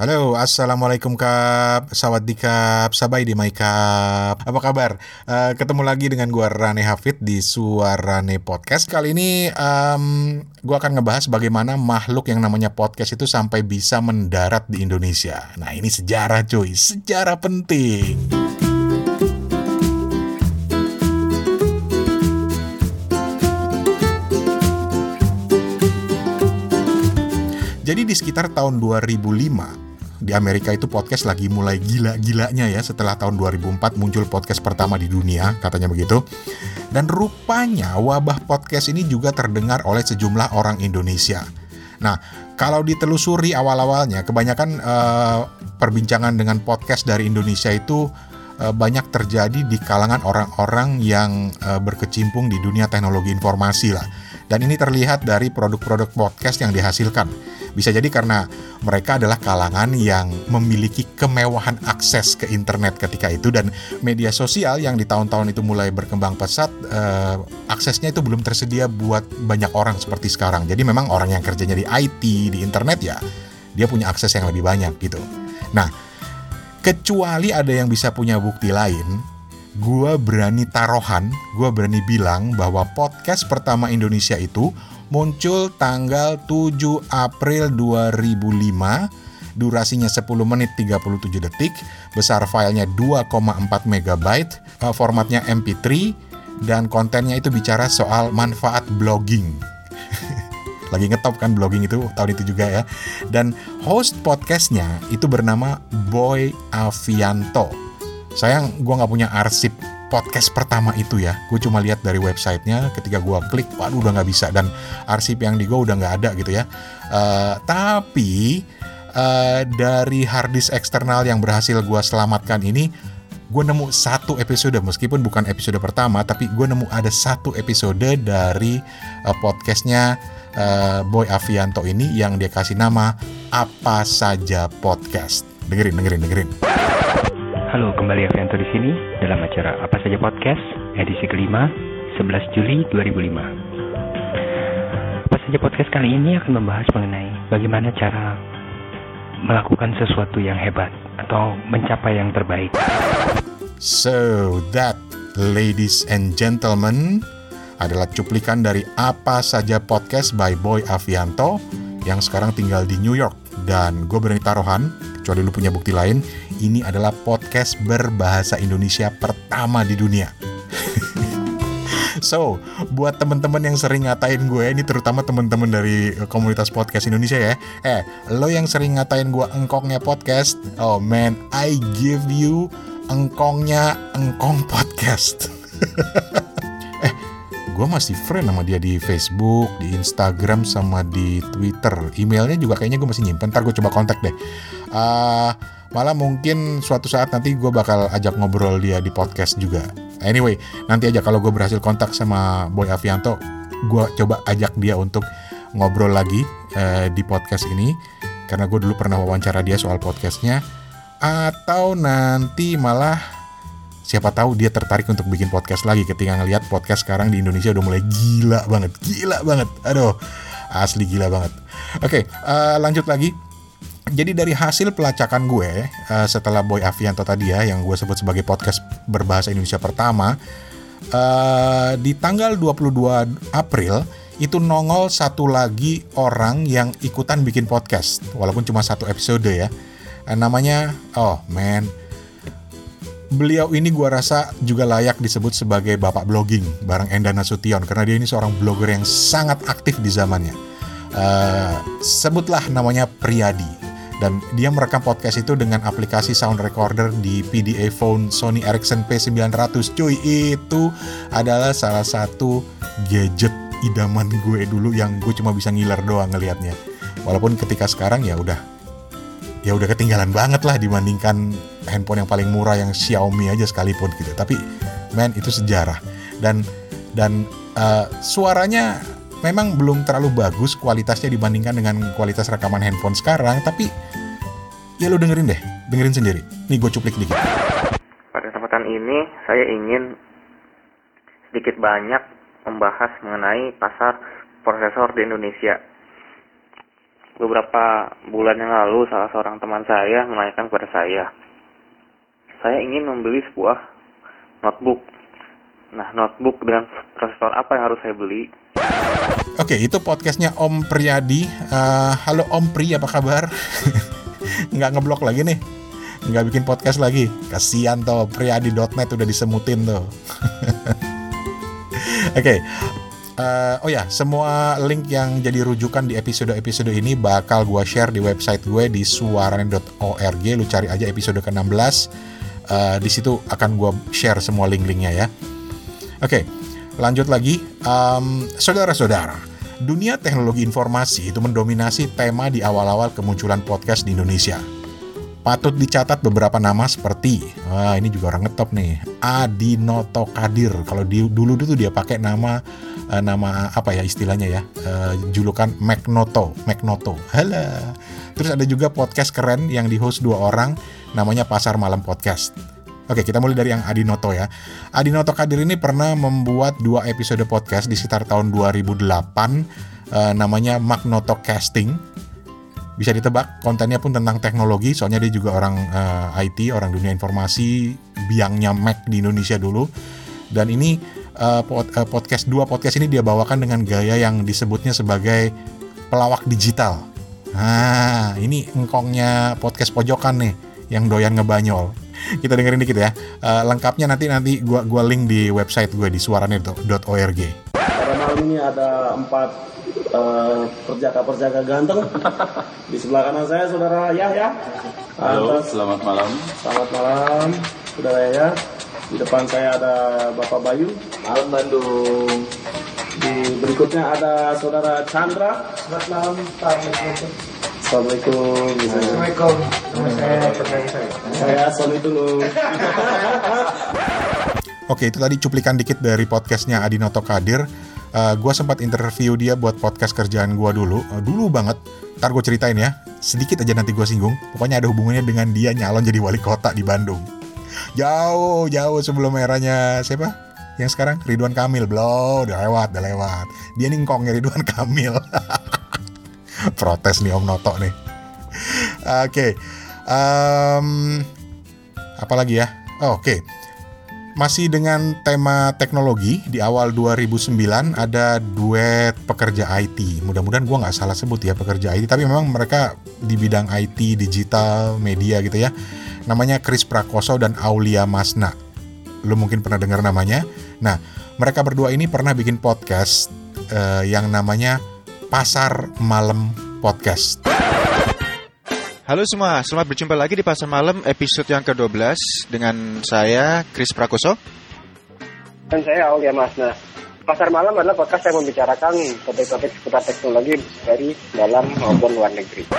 Halo, Assalamualaikum Kap, Sawadikap, Sabai di Kap. Apa kabar? Uh, ketemu lagi dengan gua Rane Hafid di Suarane Podcast. Kali ini um, gua akan ngebahas bagaimana makhluk yang namanya podcast itu sampai bisa mendarat di Indonesia. Nah ini sejarah cuy, sejarah penting. Jadi di sekitar tahun 2005 di Amerika itu podcast lagi mulai gila-gilanya ya setelah tahun 2004 muncul podcast pertama di dunia katanya begitu. Dan rupanya wabah podcast ini juga terdengar oleh sejumlah orang Indonesia. Nah, kalau ditelusuri awal-awalnya kebanyakan uh, perbincangan dengan podcast dari Indonesia itu uh, banyak terjadi di kalangan orang-orang yang uh, berkecimpung di dunia teknologi informasi lah. Dan ini terlihat dari produk-produk podcast yang dihasilkan bisa jadi karena mereka adalah kalangan yang memiliki kemewahan akses ke internet ketika itu dan media sosial yang di tahun-tahun itu mulai berkembang pesat, eh, aksesnya itu belum tersedia buat banyak orang seperti sekarang. Jadi memang orang yang kerjanya di IT, di internet ya, dia punya akses yang lebih banyak gitu. Nah, kecuali ada yang bisa punya bukti lain, gue berani taruhan, gue berani bilang bahwa podcast pertama Indonesia itu muncul tanggal 7 April 2005 durasinya 10 menit 37 detik, besar filenya 2,4 MB, eh, formatnya MP3, dan kontennya itu bicara soal manfaat blogging. Lagi ngetop kan blogging itu tahun itu juga ya. Dan host podcastnya itu bernama Boy Avianto. Sayang gue nggak punya arsip podcast pertama itu ya. Gue cuma lihat dari websitenya ketika gue klik waduh udah nggak bisa. Dan arsip yang di gue udah nggak ada gitu ya. Uh, tapi uh, dari harddisk eksternal yang berhasil gue selamatkan ini gue nemu satu episode. Meskipun bukan episode pertama tapi gue nemu ada satu episode dari uh, podcastnya uh, Boy Avianto ini yang dia kasih nama apa saja podcast. Dengerin dengerin dengerin Halo, kembali Avianto di sini dalam acara Apa Saja Podcast edisi kelima 11 Juli 2005. Apa Saja Podcast kali ini akan membahas mengenai bagaimana cara melakukan sesuatu yang hebat atau mencapai yang terbaik. So that, ladies and gentlemen, adalah cuplikan dari Apa Saja Podcast by Boy Avianto yang sekarang tinggal di New York. Dan gue berani taruhan, kecuali lu punya bukti lain, ini adalah podcast berbahasa Indonesia pertama di dunia. So, buat temen-temen yang sering ngatain gue, ini terutama temen-temen dari komunitas podcast Indonesia ya. Eh, lo yang sering ngatain gue engkongnya podcast, oh man, I give you engkongnya engkong podcast. eh, gue masih friend sama dia di Facebook, di Instagram, sama di Twitter. Emailnya juga kayaknya gue masih nyimpen. Ntar gue coba kontak deh. Uh, malah mungkin suatu saat nanti gue bakal ajak ngobrol dia di podcast juga. Anyway nanti aja kalau gue berhasil kontak sama Boy Avianto gue coba ajak dia untuk ngobrol lagi uh, di podcast ini. Karena gue dulu pernah wawancara dia soal podcastnya. Atau nanti malah siapa tahu dia tertarik untuk bikin podcast lagi ketika ngelihat podcast sekarang di Indonesia udah mulai gila banget gila banget. Aduh asli gila banget. Oke uh, lanjut lagi jadi dari hasil pelacakan gue uh, setelah Boy Avianto tadi ya yang gue sebut sebagai podcast berbahasa Indonesia pertama uh, di tanggal 22 April itu nongol satu lagi orang yang ikutan bikin podcast. Walaupun cuma satu episode ya. Uh, namanya oh man. Beliau ini gue rasa juga layak disebut sebagai bapak blogging bareng Enda Nasution karena dia ini seorang blogger yang sangat aktif di zamannya. Uh, sebutlah namanya Priyadi dan dia merekam podcast itu dengan aplikasi sound recorder di PDA phone Sony Ericsson P900 cuy itu adalah salah satu gadget idaman gue dulu yang gue cuma bisa ngiler doang ngelihatnya. Walaupun ketika sekarang ya udah ya udah ketinggalan banget lah dibandingkan handphone yang paling murah yang Xiaomi aja sekalipun gitu. Tapi man itu sejarah. Dan dan uh, suaranya memang belum terlalu bagus kualitasnya dibandingkan dengan kualitas rekaman handphone sekarang, tapi ya lo dengerin deh, dengerin sendiri. Nih gue cuplik dikit. Pada kesempatan ini saya ingin sedikit banyak membahas mengenai pasar prosesor di Indonesia. beberapa bulan yang lalu salah seorang teman saya menanyakan kepada saya, saya ingin membeli sebuah notebook. Nah, notebook dengan prosesor apa yang harus saya beli? Oke, itu podcastnya Om Priyadi. Uh, halo Om Pri, apa kabar? Nggak ngeblok lagi nih? Nggak bikin podcast lagi? Kasian tuh, Priyadi.net udah disemutin tuh. Oke, okay. Uh, oh ya, semua link yang jadi rujukan di episode-episode ini bakal gue share di website gue di suarane.org. Lu cari aja episode ke-16. Uh, di situ akan gue share semua link-linknya ya. Oke, okay, lanjut lagi. Um, saudara-saudara, dunia teknologi informasi itu mendominasi tema di awal-awal kemunculan podcast di Indonesia. Patut dicatat beberapa nama seperti, wah ini juga orang ngetop nih, Adi Noto Kadir. Kalau di, dulu itu dia pakai nama uh, nama apa ya istilahnya ya, uh, julukan Magnoto, Magnoto. Hala. Terus ada juga podcast keren yang di host dua orang, namanya Pasar Malam Podcast. Oke, kita mulai dari yang Adi Noto ya. Adi Noto Kadir ini pernah membuat dua episode podcast di sekitar tahun 2008, uh, namanya Magnoto Casting. Bisa ditebak kontennya pun tentang teknologi soalnya dia juga orang uh, eh, IT orang dunia informasi biangnya Mac di Indonesia dulu. Dan ini uh, pod, uh, podcast dua podcast ini dia bawakan dengan gaya yang disebutnya sebagai pelawak digital. Nah ini engkongnya podcast pojokan nih yang doyan ngebanyol kita dengerin dikit ya uh, lengkapnya nanti nanti gua gua link di website gue di suarane.org pada malam ini ada empat uh, perjaka-perjaka ganteng. Di sebelah kanan saya saudara Yahya. Halo, Atas, selamat malam. Selamat malam, saudara Yahya. Di depan saya ada Bapak Bayu. Malam Bandung. Di berikutnya ada saudara Chandra. Selamat malam, Pak. Assalamualaikum. Assalamualaikum. saya Saya Sony Tulung. Oke, itu tadi cuplikan dikit dari podcastnya Adinoto Kadir uh, eh, gue sempat interview dia buat podcast kerjaan gue dulu, uh, dulu banget. Ntar gue ceritain ya, sedikit aja nanti gue singgung. Pokoknya ada hubungannya dengan dia nyalon jadi wali kota di Bandung. Jauh, jauh sebelum eranya siapa? Yang sekarang Ridwan Kamil belum, udah lewat, udah lewat. Dia nih ngkongnya Ridwan Kamil. Protes nih Om Noto nih. Oke, okay. Um, apa lagi ya? Oh, Oke. Okay masih dengan tema teknologi, di awal 2009 ada duet pekerja IT. Mudah-mudahan gue nggak salah sebut ya pekerja IT, tapi memang mereka di bidang IT, digital, media gitu ya. Namanya Chris Prakoso dan Aulia Masna. Lo mungkin pernah dengar namanya. Nah, mereka berdua ini pernah bikin podcast uh, yang namanya Pasar Malam Podcast. Halo semua, selamat berjumpa lagi di Pasar Malam episode yang ke-12 dengan saya Chris Prakoso dan saya Aulia Masna. Pasar Malam adalah podcast yang membicarakan topik-topik seputar teknologi dari dalam maupun luar negeri.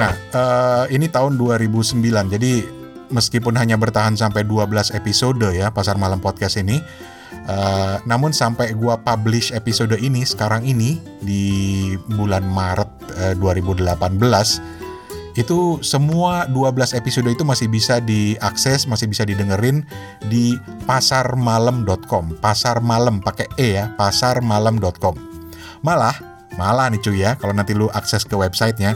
Nah, uh, ini tahun 2009, jadi meskipun hanya bertahan sampai 12 episode ya Pasar Malam Podcast ini, uh, namun sampai gua publish episode ini sekarang ini di bulan Maret uh, 2018 itu semua 12 episode itu masih bisa diakses, masih bisa didengerin di pasarmalam.com. Pasar malam pakai E ya, pasarmalam.com. Malah, malah nih cuy ya, kalau nanti lu akses ke websitenya,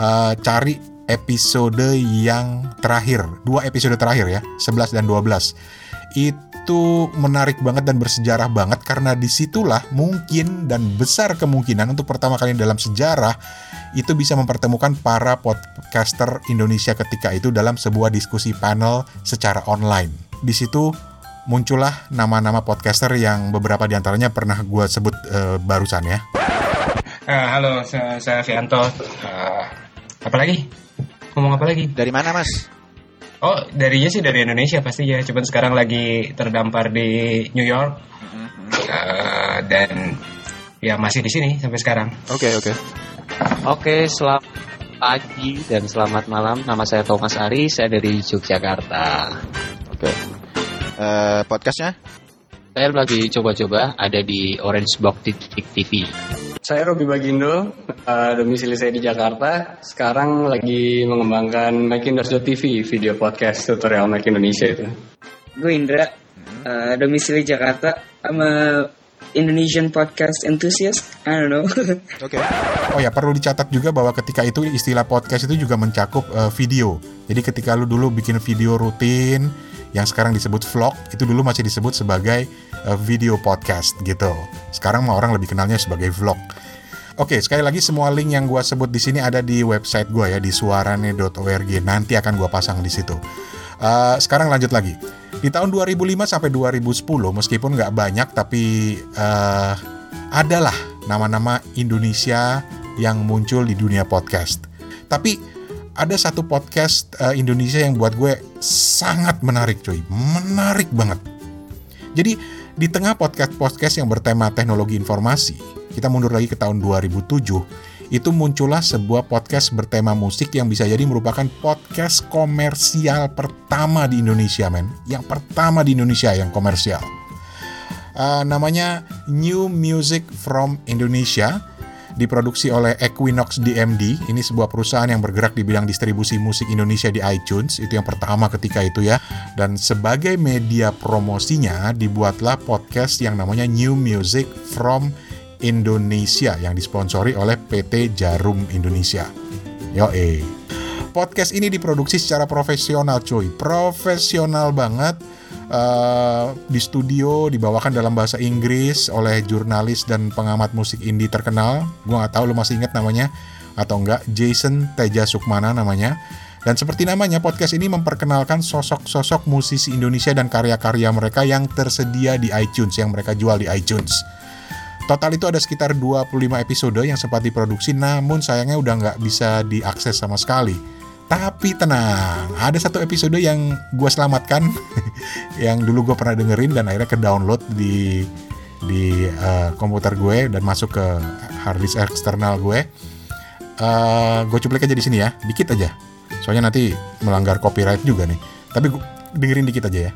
uh, cari episode yang terakhir, dua episode terakhir ya, 11 dan 12. Itu menarik banget dan bersejarah banget karena di situlah mungkin dan besar kemungkinan untuk pertama kali dalam sejarah itu bisa mempertemukan para podcaster Indonesia ketika itu dalam sebuah diskusi panel secara online. Di situ muncullah nama-nama podcaster yang beberapa di antaranya pernah gue sebut uh, barusan ya. Uh, halo, saya, saya Fianto. Uh, apa lagi? Ngomong apa lagi? Dari mana mas? Oh, darinya sih dari Indonesia pasti ya. Cuman sekarang lagi terdampar di New York uh, dan ya masih di sini sampai sekarang. Oke okay, oke. Okay. Oke, selamat pagi dan selamat malam. Nama saya Thomas Ari, saya dari Yogyakarta. Oke. Uh, podcastnya? Saya lagi coba-coba ada di Orange Box TV. Saya Robi Bagindo, uh, domisili saya di Jakarta. Sekarang lagi mengembangkan Macintosh TV, video podcast tutorial Mac Indonesia itu. Gue Indra, uh, domisili Jakarta, sama Indonesian podcast enthusiast. I don't know. Oke. Okay. Oh ya perlu dicatat juga bahwa ketika itu istilah podcast itu juga mencakup uh, video. Jadi ketika lu dulu bikin video rutin yang sekarang disebut vlog itu dulu masih disebut sebagai video podcast gitu. Sekarang mah orang lebih kenalnya sebagai vlog. Oke, sekali lagi semua link yang gua sebut di sini ada di website gua ya di suarane.org. Nanti akan gua pasang di situ. Uh, sekarang lanjut lagi. Di tahun 2005 sampai 2010, meskipun nggak banyak, tapi uh, adalah nama-nama Indonesia yang muncul di dunia podcast. Tapi ada satu podcast uh, Indonesia yang buat gue sangat menarik, cuy, menarik banget. Jadi di tengah podcast-podcast yang bertema teknologi informasi, kita mundur lagi ke tahun 2007 itu muncullah sebuah podcast bertema musik yang bisa jadi merupakan podcast komersial pertama di Indonesia, men. Yang pertama di Indonesia yang komersial. Uh, namanya New Music from Indonesia diproduksi oleh Equinox DMD. Ini sebuah perusahaan yang bergerak di bidang distribusi musik Indonesia di iTunes. Itu yang pertama ketika itu ya. Dan sebagai media promosinya dibuatlah podcast yang namanya New Music from Indonesia yang disponsori oleh PT Jarum Indonesia. Yo eh. Podcast ini diproduksi secara profesional cuy, profesional banget. Uh, di studio dibawakan dalam bahasa Inggris oleh jurnalis dan pengamat musik indie terkenal. Gua nggak tahu lu masih ingat namanya atau enggak? Jason Teja Sukmana namanya. Dan seperti namanya, podcast ini memperkenalkan sosok-sosok musisi Indonesia dan karya-karya mereka yang tersedia di iTunes, yang mereka jual di iTunes. Total itu ada sekitar 25 episode yang sempat diproduksi namun sayangnya udah nggak bisa diakses sama sekali. Tapi tenang, ada satu episode yang gue selamatkan yang dulu gue pernah dengerin dan akhirnya ke download di di uh, komputer gue dan masuk ke harddisk eksternal gue. Uh, gue cuplik aja di sini ya, dikit aja. Soalnya nanti melanggar copyright juga nih. Tapi gue dengerin dikit aja ya.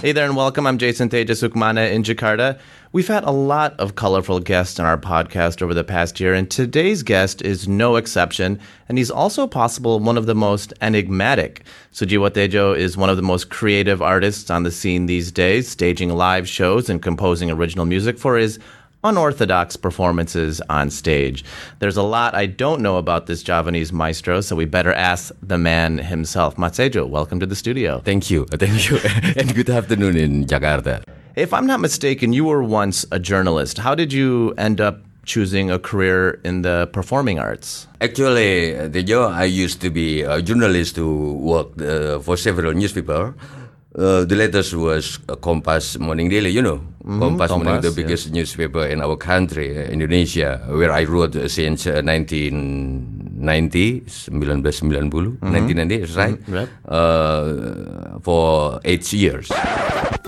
Hey there and welcome. I'm Jason Teja Sukmana in Jakarta. We've had a lot of colorful guests on our podcast over the past year, and today's guest is no exception, and he's also possible one of the most enigmatic. Sujiwo Tejo is one of the most creative artists on the scene these days, staging live shows and composing original music for his unorthodox performances on stage. There's a lot I don't know about this Javanese maestro, so we better ask the man himself. Matsejo, welcome to the studio. Thank you. Thank you. and good afternoon in Jakarta. If I'm not mistaken, you were once a journalist. How did you end up choosing a career in the performing arts? Actually, Tejo, I used to be a journalist who worked uh, for several newspapers. Uh, the latest was uh, Kompas Morning Daily, you know. Mm-hmm. Kompas, Kompas Morning, the biggest yeah. newspaper in our country, uh, Indonesia, where I wrote uh, since 1990, 1990, mm-hmm. 1990, right? Mm-hmm. Yep. for eight years.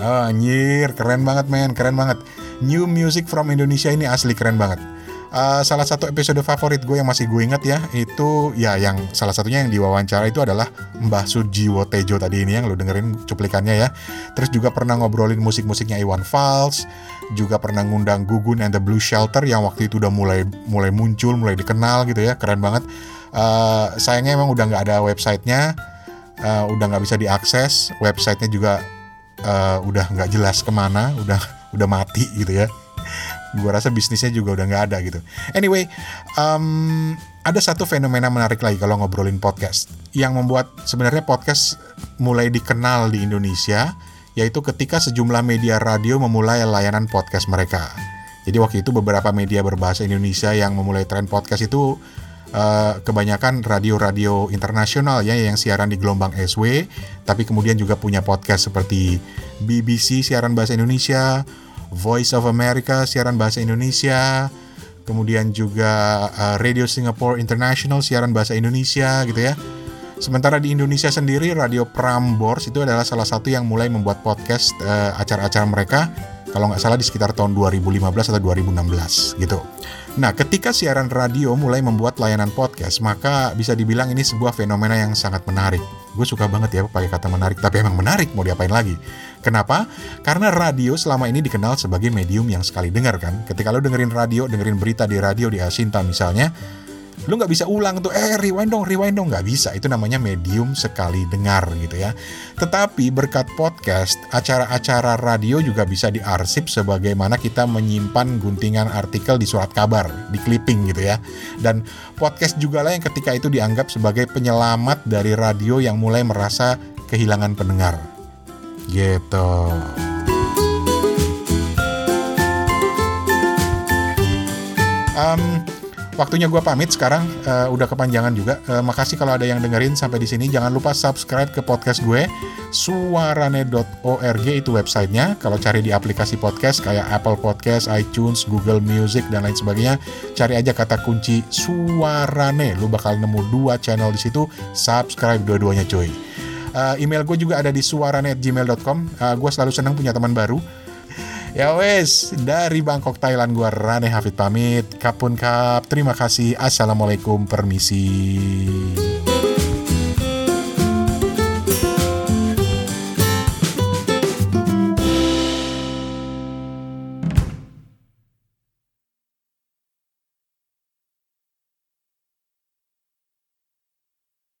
Oh, anjir, keren banget men, keren banget. New Music from Indonesia ini asli keren banget. Uh, salah satu episode favorit gue yang masih gue ingat ya itu ya yang salah satunya yang diwawancara itu adalah Mbah Sujiwo Tejo tadi ini yang lo dengerin cuplikannya ya. Terus juga pernah ngobrolin musik-musiknya Iwan Fals, juga pernah ngundang Gugun and the Blue Shelter yang waktu itu udah mulai mulai muncul, mulai dikenal gitu ya, keren banget. Uh, sayangnya emang udah nggak ada websitenya, uh, udah nggak bisa diakses, websitenya juga uh, udah nggak jelas ke mana, udah udah mati gitu ya gue rasa bisnisnya juga udah nggak ada gitu. Anyway, um, ada satu fenomena menarik lagi kalau ngobrolin podcast yang membuat sebenarnya podcast mulai dikenal di Indonesia, yaitu ketika sejumlah media radio memulai layanan podcast mereka. Jadi waktu itu beberapa media berbahasa Indonesia yang memulai tren podcast itu uh, kebanyakan radio-radio internasional ya yang siaran di gelombang SW, tapi kemudian juga punya podcast seperti BBC siaran bahasa Indonesia, Voice of America siaran bahasa Indonesia, kemudian juga uh, Radio Singapore International siaran bahasa Indonesia gitu ya. Sementara di Indonesia sendiri Radio Prambors itu adalah salah satu yang mulai membuat podcast uh, acara-acara mereka kalau nggak salah di sekitar tahun 2015 atau 2016 gitu. Nah, ketika siaran radio mulai membuat layanan podcast, maka bisa dibilang ini sebuah fenomena yang sangat menarik. Gue suka banget ya pakai kata menarik, tapi emang menarik mau diapain lagi. Kenapa? Karena radio selama ini dikenal sebagai medium yang sekali dengar kan. Ketika lo dengerin radio, dengerin berita di radio di Asinta misalnya, lu nggak bisa ulang tuh eh rewind dong rewind dong. Nggak bisa itu namanya medium sekali dengar gitu ya. Tetapi berkat podcast acara-acara radio juga bisa diarsip sebagaimana kita menyimpan guntingan artikel di surat kabar di clipping gitu ya. Dan podcast juga lah yang ketika itu dianggap sebagai penyelamat dari radio yang mulai merasa kehilangan pendengar. Gitu. Um, Waktunya gue pamit sekarang, uh, udah kepanjangan juga. Uh, makasih kalau ada yang dengerin sampai di sini. Jangan lupa subscribe ke podcast gue, suarane.org itu websitenya. Kalau cari di aplikasi podcast kayak Apple Podcast, iTunes, Google Music dan lain sebagainya, cari aja kata kunci Suarane. Lu bakal nemu dua channel di situ. Subscribe dua-duanya cuy. Uh, email gue juga ada di suarane@gmail.com. Uh, gue selalu senang punya teman baru. Ya wes, dari Bangkok Thailand gua Rane Hafid pamit. Kapun kap, terima kasih. Assalamualaikum, permisi.